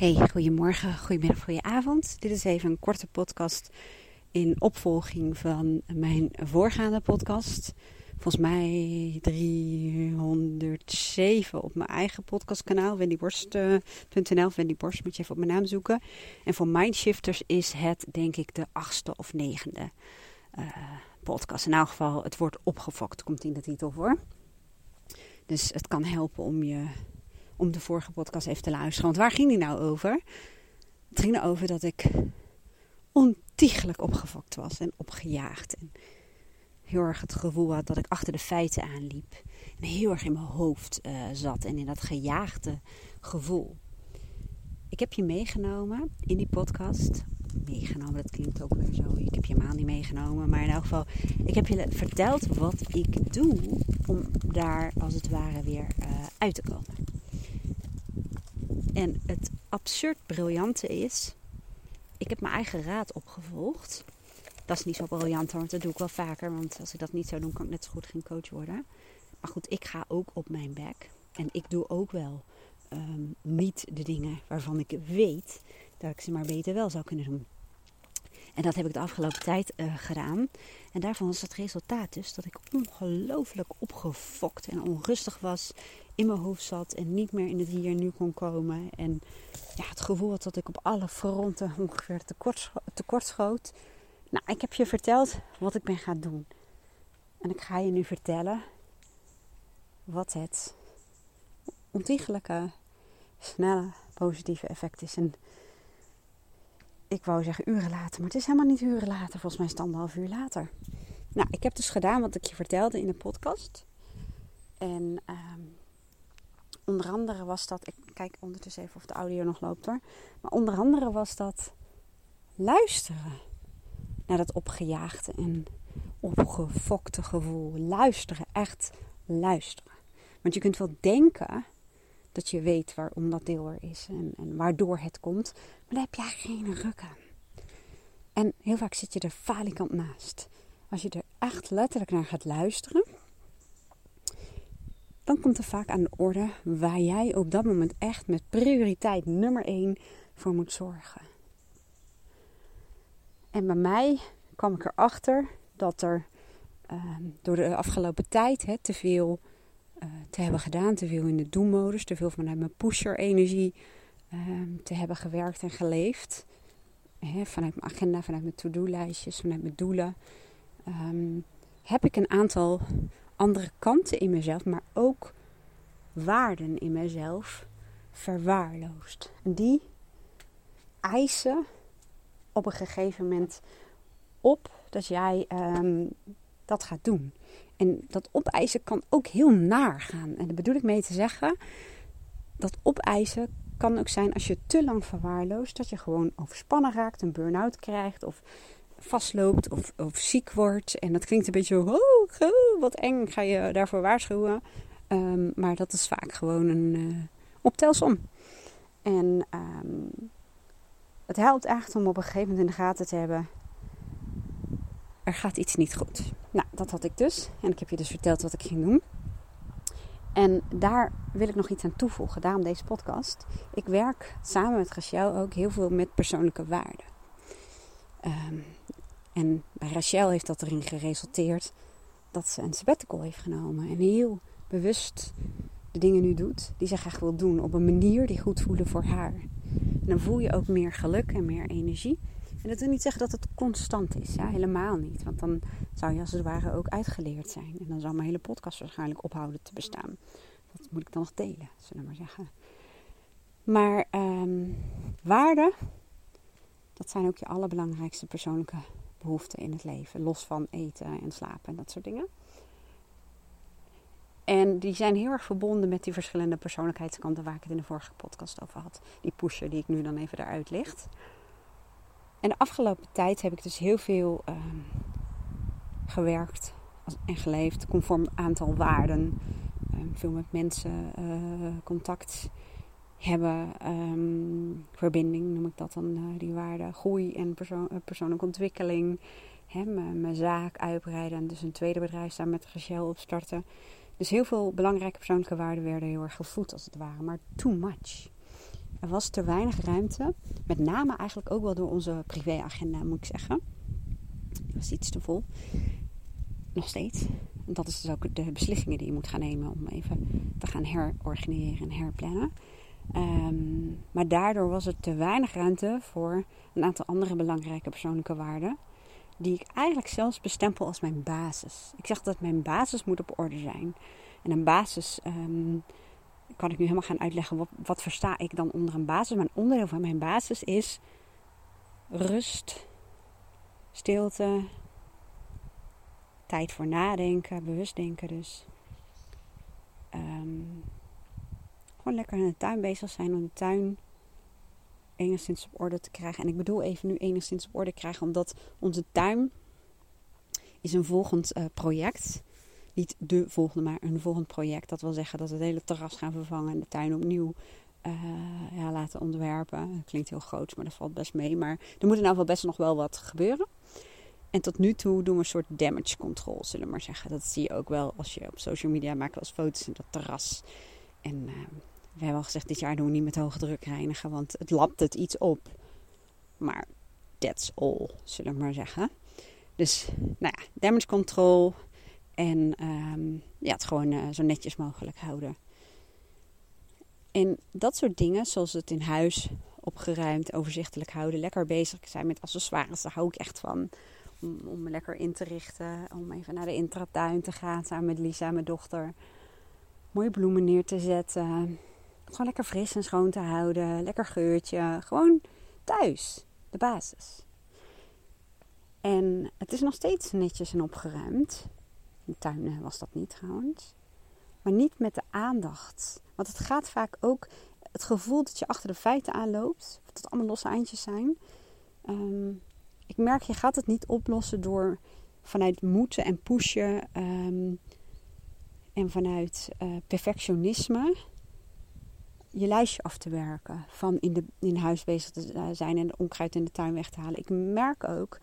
Hey, goedemorgen, goedemiddag, goedenavond. Dit is even een korte podcast in opvolging van mijn voorgaande podcast. Volgens mij 307 op mijn eigen podcastkanaal, wendyborst.nl. Uh, Wendy moet je even op mijn naam zoeken. En voor Mindshifters is het denk ik de achtste of negende uh, podcast. In elk geval, het wordt opgefokt, komt in de titel voor. Dus het kan helpen om je om de vorige podcast even te luisteren. Want waar ging die nou over? Het ging erover dat ik ontiegelijk opgefokt was en opgejaagd. En heel erg het gevoel had dat ik achter de feiten aanliep. En heel erg in mijn hoofd uh, zat en in dat gejaagde gevoel. Ik heb je meegenomen in die podcast. Meegenomen, dat klinkt ook weer zo. Ik heb je helemaal niet meegenomen. Maar in elk geval, ik heb je verteld wat ik doe om daar als het ware weer uh, uit te komen. En het absurd briljante is, ik heb mijn eigen raad opgevolgd. Dat is niet zo briljant want dat doe ik wel vaker. Want als ik dat niet zou doen, kan ik net zo goed geen coach worden. Maar goed, ik ga ook op mijn bek. En ik doe ook wel ehm, niet de dingen waarvan ik weet dat ik ze maar beter wel zou kunnen doen. En dat heb ik de afgelopen tijd uh, gedaan. En daarvan was het resultaat dus dat ik ongelooflijk opgefokt en onrustig was. In mijn hoofd zat en niet meer in het hier en nu kon komen. En ja, het gevoel had dat ik op alle fronten ongeveer tekort, tekort schoot. Nou, ik heb je verteld wat ik ben gaan doen. En ik ga je nu vertellen wat het ontiegelijke, snelle, positieve effect is. En ik wou zeggen uren later, maar het is helemaal niet uren later. Volgens mij is het anderhalf uur later. Nou, ik heb dus gedaan wat ik je vertelde in de podcast. En ehm, onder andere was dat, ik kijk ondertussen even of de audio nog loopt hoor. Maar onder andere was dat luisteren naar dat opgejaagde en opgefokte gevoel. Luisteren, echt luisteren. Want je kunt wel denken dat je weet waarom dat deel er is en, en waardoor het komt. Maar daar heb jij geen ruk aan. En heel vaak zit je er falikant naast. Als je er echt letterlijk naar gaat luisteren, dan komt er vaak aan de orde waar jij op dat moment echt met prioriteit nummer 1 voor moet zorgen. En bij mij kwam ik erachter dat er uh, door de afgelopen tijd te veel te hebben gedaan, te veel in de do-modus, te veel vanuit mijn pusher-energie uh, te hebben gewerkt en geleefd. Vanuit mijn agenda, vanuit mijn to-do-lijstjes, vanuit mijn doelen. Um, heb ik een aantal andere kanten in mezelf, maar ook waarden in mezelf verwaarloosd. En die eisen op een gegeven moment op dat jij um, dat gaat doen. En dat opeisen kan ook heel naar gaan. En daar bedoel ik mee te zeggen, dat opeisen kan ook zijn als je te lang verwaarloost, dat je gewoon overspannen raakt, een burn-out krijgt of vastloopt of, of ziek wordt. En dat klinkt een beetje oh, oh wat eng, ga je daarvoor waarschuwen. Um, maar dat is vaak gewoon een uh, optelsom. En um, het helpt echt om op een gegeven moment in de gaten te hebben er gaat iets niet goed. Nou, dat had ik dus. En ik heb je dus verteld wat ik ging doen. En daar wil ik nog iets aan toevoegen, daarom deze podcast. Ik werk samen met Rachel ook heel veel met persoonlijke waarden. Um, en bij Rachel heeft dat erin geresulteerd dat ze een sabbatical heeft genomen. En heel bewust de dingen nu doet die ze graag wil doen. Op een manier die goed voelen voor haar. En dan voel je ook meer geluk en meer energie. En dat wil niet zeggen dat het constant is. Ja, helemaal niet. Want dan zou je als het ware ook uitgeleerd zijn. En dan zou mijn hele podcast waarschijnlijk ophouden te bestaan. Dat moet ik dan nog delen, zullen we maar zeggen. Maar um, waarden, dat zijn ook je allerbelangrijkste persoonlijke behoeften in het leven. Los van eten en slapen en dat soort dingen. En die zijn heel erg verbonden met die verschillende persoonlijkheidskanten waar ik het in de vorige podcast over had. Die pusher die ik nu dan even daaruit licht. En de afgelopen tijd heb ik dus heel veel uh, gewerkt en geleefd conform aantal waarden. Uh, veel met mensen uh, contact hebben, um, verbinding noem ik dat dan, eh, die waarden. Groei en eh, persoonlijke ontwikkeling. mijn zaak uitbreiden en dus een tweede bedrijf staan met Rachel opstarten. Dus heel veel belangrijke persoonlijke waarden werden heel erg gevoed als het ware, maar too much. Er was te weinig ruimte. Met name eigenlijk ook wel door onze privéagenda, moet ik zeggen. Het was iets te vol. Nog steeds. Dat is dus ook de beslissingen die je moet gaan nemen om even te gaan herorganiseren en herplannen. Ehm, maar daardoor was er te weinig ruimte voor een aantal andere belangrijke persoonlijke waarden. Die ik eigenlijk zelfs bestempel als mijn basis. Ik zeg dat mijn basis moet op orde zijn. En een basis ehm, kan ik nu helemaal gaan uitleggen. Wat, wat versta ik dan onder een basis? Maar een onderdeel van mijn basis is rust, stilte, tijd voor nadenken, bewust denken dus. Um, gewoon lekker in de tuin bezig zijn om de tuin enigszins op orde te krijgen. En ik bedoel even nu enigszins op orde krijgen, omdat onze tuin is een volgend uh, project. Niet de volgende, maar een volgend project. Dat wil zeggen dat we het hele terras gaan vervangen en de tuin opnieuw ja, laten ontwerpen. Dat klinkt heel groot, maar dat valt best mee. Maar er moet in ieder geval best nog wel wat gebeuren. En tot nu toe doen we een soort damage control, zullen we maar zeggen. Dat zie je ook wel als je op social media maakt als foto's in dat terras. En uh, we hebben al gezegd, dit jaar doen we niet met hoge druk reinigen, want het lapt het iets op. Maar that's all, zullen we maar zeggen. Dus, nou ja, damage control. En um, ja, het gewoon uh, zo netjes mogelijk houden. En dat soort dingen, zoals het in huis opgeruimd, overzichtelijk houden, lekker bezig zijn met accessoires, daar hou ik echt van. Om, om me lekker in te richten, om even naar de intratuin te gaan samen met Lisa, mijn dochter. Mooie bloemen neer te zetten. Gewoon lekker fris en schoon te houden. Lekker geurtje. Gewoon thuis. De basis. En het is nog steeds netjes en opgeruimd. In de tuin was dat niet trouwens. Maar niet met de aandacht. Want het gaat vaak ook het gevoel dat je achter de feiten aanloopt. Dat het allemaal losse eindjes zijn. Um, ik merk, je gaat het niet oplossen door vanuit moeten en pushen. Um, en vanuit uh, perfectionisme je lijstje af te werken. Van in, de, in huis bezig te zijn en de onkruid in de tuin weg te halen. Ik merk ook,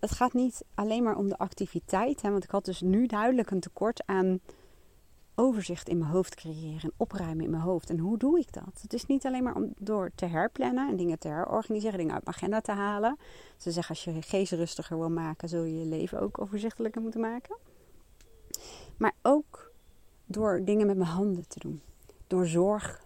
het gaat niet alleen maar om de activiteit. Hè, want ik had dus nu duidelijk een tekort aan overzicht in mijn hoofd creëren. En opruimen in mijn hoofd. En hoe doe ik dat? Het is niet alleen maar om door te herplannen en dingen te herorganiseren. Dingen uit mijn agenda te halen. Ze zeggen als je je geest rustiger wil maken, zul je je leven ook overzichtelijker moeten maken. Maar ook door dingen met mijn handen te doen door zorg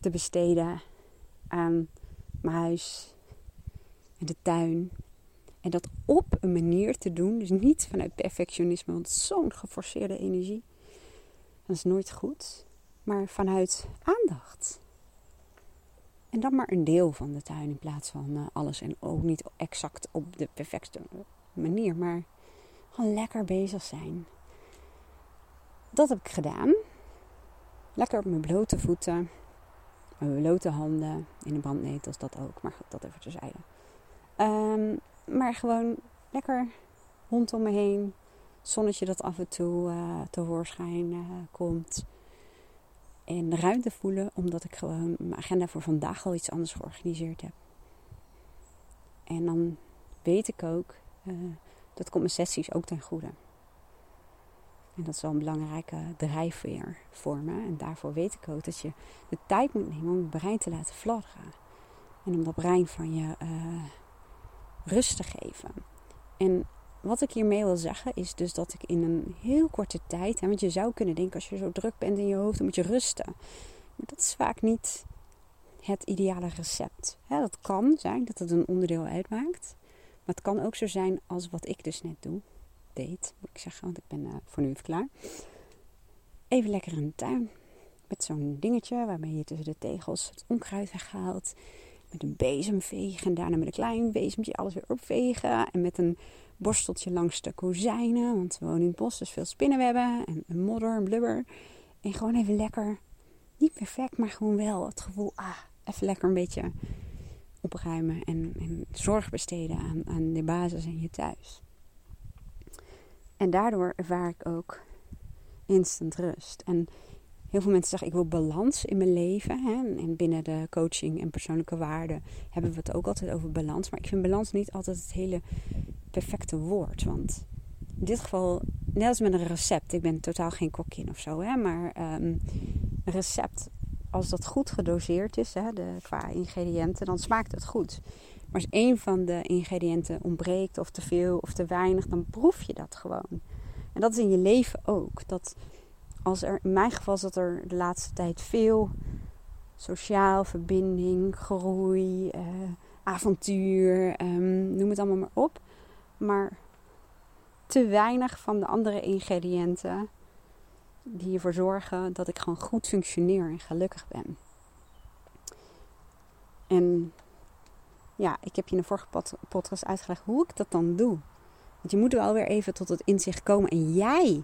te besteden aan mijn huis en de tuin. En dat op een manier te doen, dus niet vanuit perfectionisme, want zo'n geforceerde energie. Dat is nooit goed, maar vanuit aandacht. En dan maar een deel van de tuin in plaats van uh, alles. En ook niet exact op de perfecte manier, maar gewoon lekker bezig zijn. Dat heb ik gedaan. Lekker op mijn blote voeten, mijn blote handen, in de brandnetels dat ook, maar dat even terzijde. Um, maar gewoon lekker hond om me heen, zonnetje dat af en toe uh, tevoorschijn uh, komt. En ruimte voelen, omdat ik gewoon mijn agenda voor vandaag al iets anders georganiseerd heb. En dan weet ik ook, uh, dat komt mijn sessies ook ten goede. En dat is wel een belangrijke drijfveer voor me. En daarvoor weet ik ook dat je de tijd moet nemen om het brein te laten fladderen. En om dat brein van je rust te geven. En wat ik hiermee wil zeggen is dus dat ik in een heel korte tijd... Hè, want je zou kunnen denken als je zo druk bent in je hoofd, dan moet je rusten. Maar dat is vaak niet het ideale recept. Dat kan zijn dat het een onderdeel uitmaakt. Maar het kan ook zo zijn als wat ik dus net doe deed, moet ik zeggen, want ik ben uh, voor nu even klaar. Even lekker in de tuin. Met zo'n dingetje waarmee je tussen de tegels het onkruid weghaalt. Met een bezemvegen en daarna met een klein bezemtje alles weer opvegen. En met een borsteltje langs de kozijnen, want we wonen in het bos, dus veel spinnenwebben en, en modder en blubber. En gewoon even lekker, niet perfect, maar gewoon wel het gevoel, ah, even lekker een beetje opruimen en, en zorg besteden aan, aan de basis in je thuis. En daardoor ervaar ik ook instant rust. En heel veel mensen zeggen: Ik wil balans in mijn leven. Hè? En binnen de coaching en persoonlijke waarden hebben we het ook altijd over balans. Maar ik vind balans niet altijd het hele perfecte woord. Want in dit geval, net als met een recept, ik ben totaal geen kokkin of zo, hè? maar um, een recept als dat goed gedoseerd is, hè, de, qua ingrediënten, dan smaakt het goed. Maar als een van de ingrediënten ontbreekt of te veel of te weinig, dan proef je dat gewoon. En dat is in je leven ook. Dat als er, in mijn geval zat er de laatste tijd veel sociaal, verbinding, groei, eh, avontuur, um, noem het allemaal maar op. Maar te weinig van de andere ingrediënten die ervoor zorgen dat ik gewoon goed functioneer en gelukkig ben. En ja, ik heb je in de vorige podcast uitgelegd hoe ik dat dan doe. Want je moet wel weer even tot het inzicht komen en jij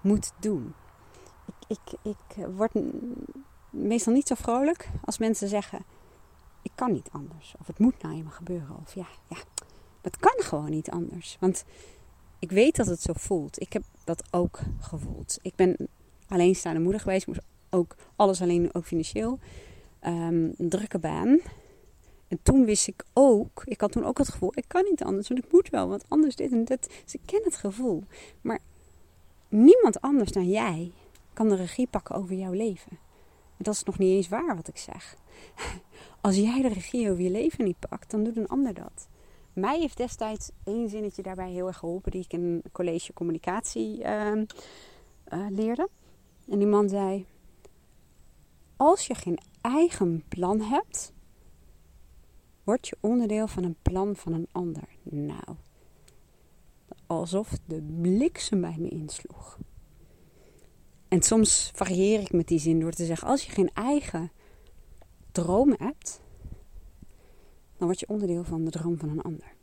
moet doen. Ik, ik, ik word meestal niet zo vrolijk als mensen zeggen: Ik kan niet anders. Of het moet nou eenmaal gebeuren. Of ja, ja, dat kan gewoon niet anders. Want ik weet dat het zo voelt. Ik heb dat ook gevoeld. Ik ben alleenstaande moeder geweest. Moest ook alles alleen, ook financieel. Um, een drukke baan. En toen wist ik ook, ik had toen ook het gevoel, ik kan niet anders, want ik moet wel, want anders dit en dat. Dus ik ken het gevoel. Maar niemand anders dan jij kan de regie pakken over jouw leven. En dat is nog niet eens waar wat ik zeg. Als jij de regie over je leven niet pakt, dan doet een ander dat. Mij heeft destijds één zinnetje daarbij heel erg geholpen, die ik in een college communicatie uh, leerde. En die man zei: Als je geen eigen plan hebt, word je onderdeel van een plan van een ander. Nou, alsof de bliksem bij me insloeg. En soms varieer ik met die zin door te zeggen: als je geen eigen droom hebt, dan word je onderdeel van de droom van een ander.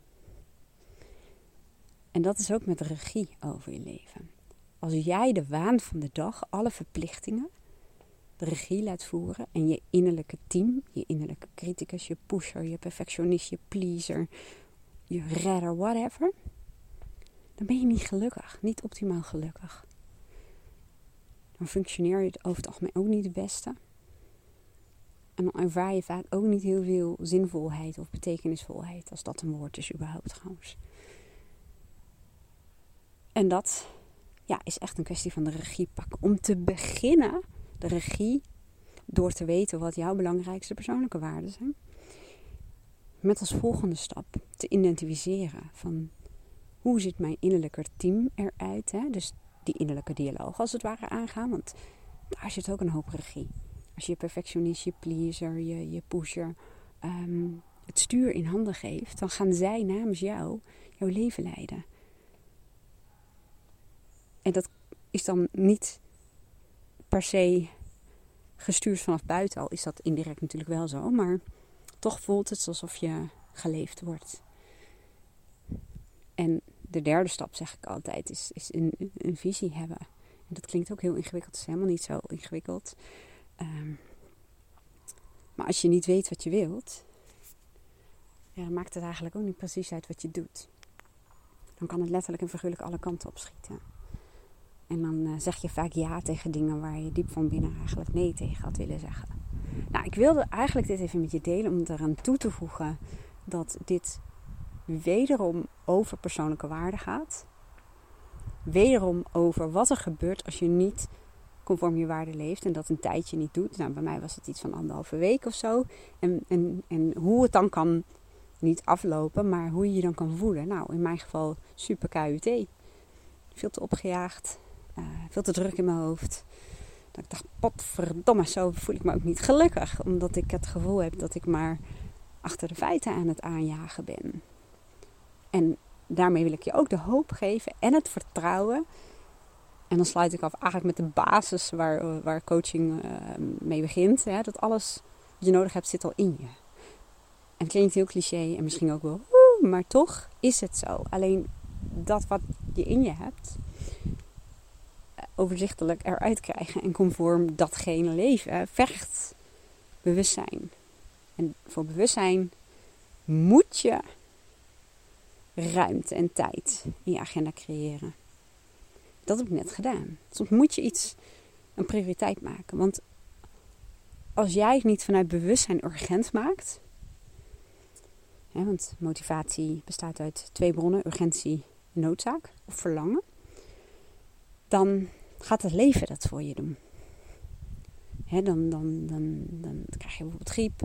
En dat is ook met regie over je leven. Als jij de waan van de dag, alle verplichtingen, de regie laat voeren en je innerlijke team, je innerlijke criticus, je pusher, je perfectionist, je pleaser, je redder, whatever, dan ben je niet gelukkig, niet optimaal gelukkig. Dan functioneer je over het algemeen ook niet het beste. En dan ervaar je vaak ook niet heel veel zinvolheid of betekenisvolheid, als dat een woord is überhaupt trouwens. En dat ja, is echt een kwestie van de regie pakken. Om te beginnen, de regie, door te weten wat jouw belangrijkste persoonlijke waarden zijn. Met als volgende stap te identificeren van hoe ziet mijn innerlijke team eruit. Hè? Dus die innerlijke dialoog als het ware aangaan. Want daar zit ook een hoop regie. Als je perfectionist, je pleaser, je, je pusher ehm, het stuur in handen geeft, dan gaan zij namens jou jouw leven leiden. En dat is dan niet per se gestuurd vanaf buiten, al is dat indirect natuurlijk wel zo, maar toch voelt het alsof je geleefd wordt. En de derde stap, zeg ik altijd, is, is een, een visie hebben. En dat klinkt ook heel ingewikkeld, het is helemaal niet zo ingewikkeld. Ehm, maar als je niet weet wat je wilt, ja, dan maakt het eigenlijk ook niet precies uit wat je doet. Dan kan het letterlijk en figuurlijk alle kanten op schieten. En dan uh, zeg je vaak ja tegen dingen waar je diep van binnen eigenlijk nee tegen had willen zeggen. Nou, ik wilde eigenlijk dit even met je delen om eraan toe te voegen dat dit wederom over persoonlijke waarde gaat. Wederom over wat er gebeurt als je niet conform je waarde leeft en dat een tijdje niet doet. Nou, bij mij was het iets van anderhalve week of zo. En, en, en hoe het dan kan, niet aflopen, maar hoe je je dan kan voelen. Nou, in mijn geval super KUT. Veel te opgejaagd, uh, veel te druk in mijn hoofd. Dat ik dacht, potverdomme, zo voel ik me ook niet gelukkig. Omdat ik het gevoel heb dat ik maar achter de feiten aan het aanjagen ben. En daarmee wil ik je ook de hoop geven en het vertrouwen. En dan sluit ik af eigenlijk met de basis waar, waar coaching uh, mee begint. Hè, dat alles wat je nodig hebt zit al in je. En het klinkt heel cliché en misschien ook wel, maar toch is het zo. Alleen dat wat je in je hebt, eh, overzichtelijk eruit krijgen en conform datgene leven, vergt bewustzijn. En voor bewustzijn moet je ruimte en tijd in je agenda creëren. Dat heb ik net gedaan. Soms moet je iets een prioriteit maken. Want als jij het niet vanuit bewustzijn urgent maakt. Hè, want motivatie bestaat uit twee bronnen: urgentie en noodzaak of verlangen. Dan gaat het leven dat voor je doen. Hè, dan, dan, dan, dan krijg je bijvoorbeeld griep.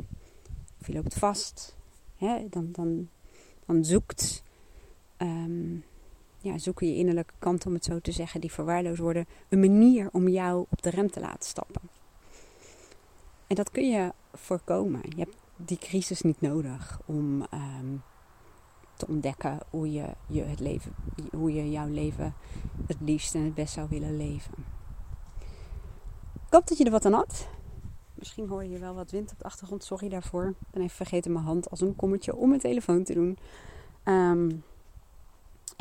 Of je loopt vast. Hè, dan, dan, dan zoekt, um, ja, zoeken je innerlijke kant, om het zo te zeggen, die verwaarloosd worden, een manier om jou op de rem te laten stappen. En dat kun je voorkomen. Je hebt die crisis niet nodig om um, te ontdekken hoe je, je het leven, hoe je jouw leven het liefst en het best zou willen leven. Ik hoop dat je er wat aan had. Misschien hoor je wel wat wind op de achtergrond. Sorry daarvoor. Ik ben even vergeten mijn hand als een kommetje om mijn telefoon te doen. Um,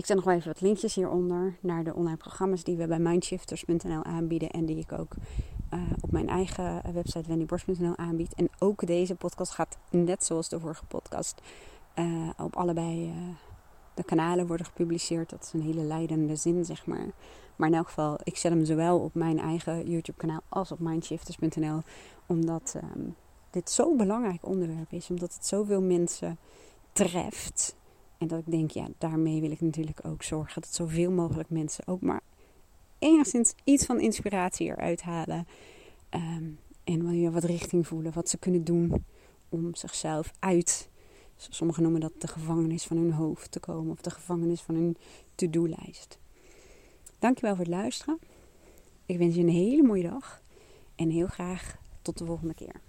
ik zet nog wel even wat linkjes hieronder naar de online programma's die we bij mindshifters.nl aanbieden. En die ik ook uh, op mijn eigen website wendyborst.nl aanbied. En ook deze podcast gaat net zoals de vorige podcast uh, op allebei de kanalen worden gepubliceerd. Dat is een hele leidende zin, zeg maar. Maar in elk geval, ik zet hem zowel op mijn eigen YouTube-kanaal als op mindshifters.nl. Omdat um, dit zo'n belangrijk onderwerp is. Omdat het zoveel mensen treft. En dat ik denk, ja, daarmee wil ik natuurlijk ook zorgen dat zoveel mogelijk mensen ook maar enigszins iets van inspiratie eruit halen. Um, en je wat richting voelen, wat ze kunnen doen om zichzelf uit, sommigen noemen dat de gevangenis van hun hoofd te komen, of de gevangenis van hun to-do-lijst. Dankjewel voor het luisteren. Ik wens je een hele mooie dag en heel graag tot de volgende keer.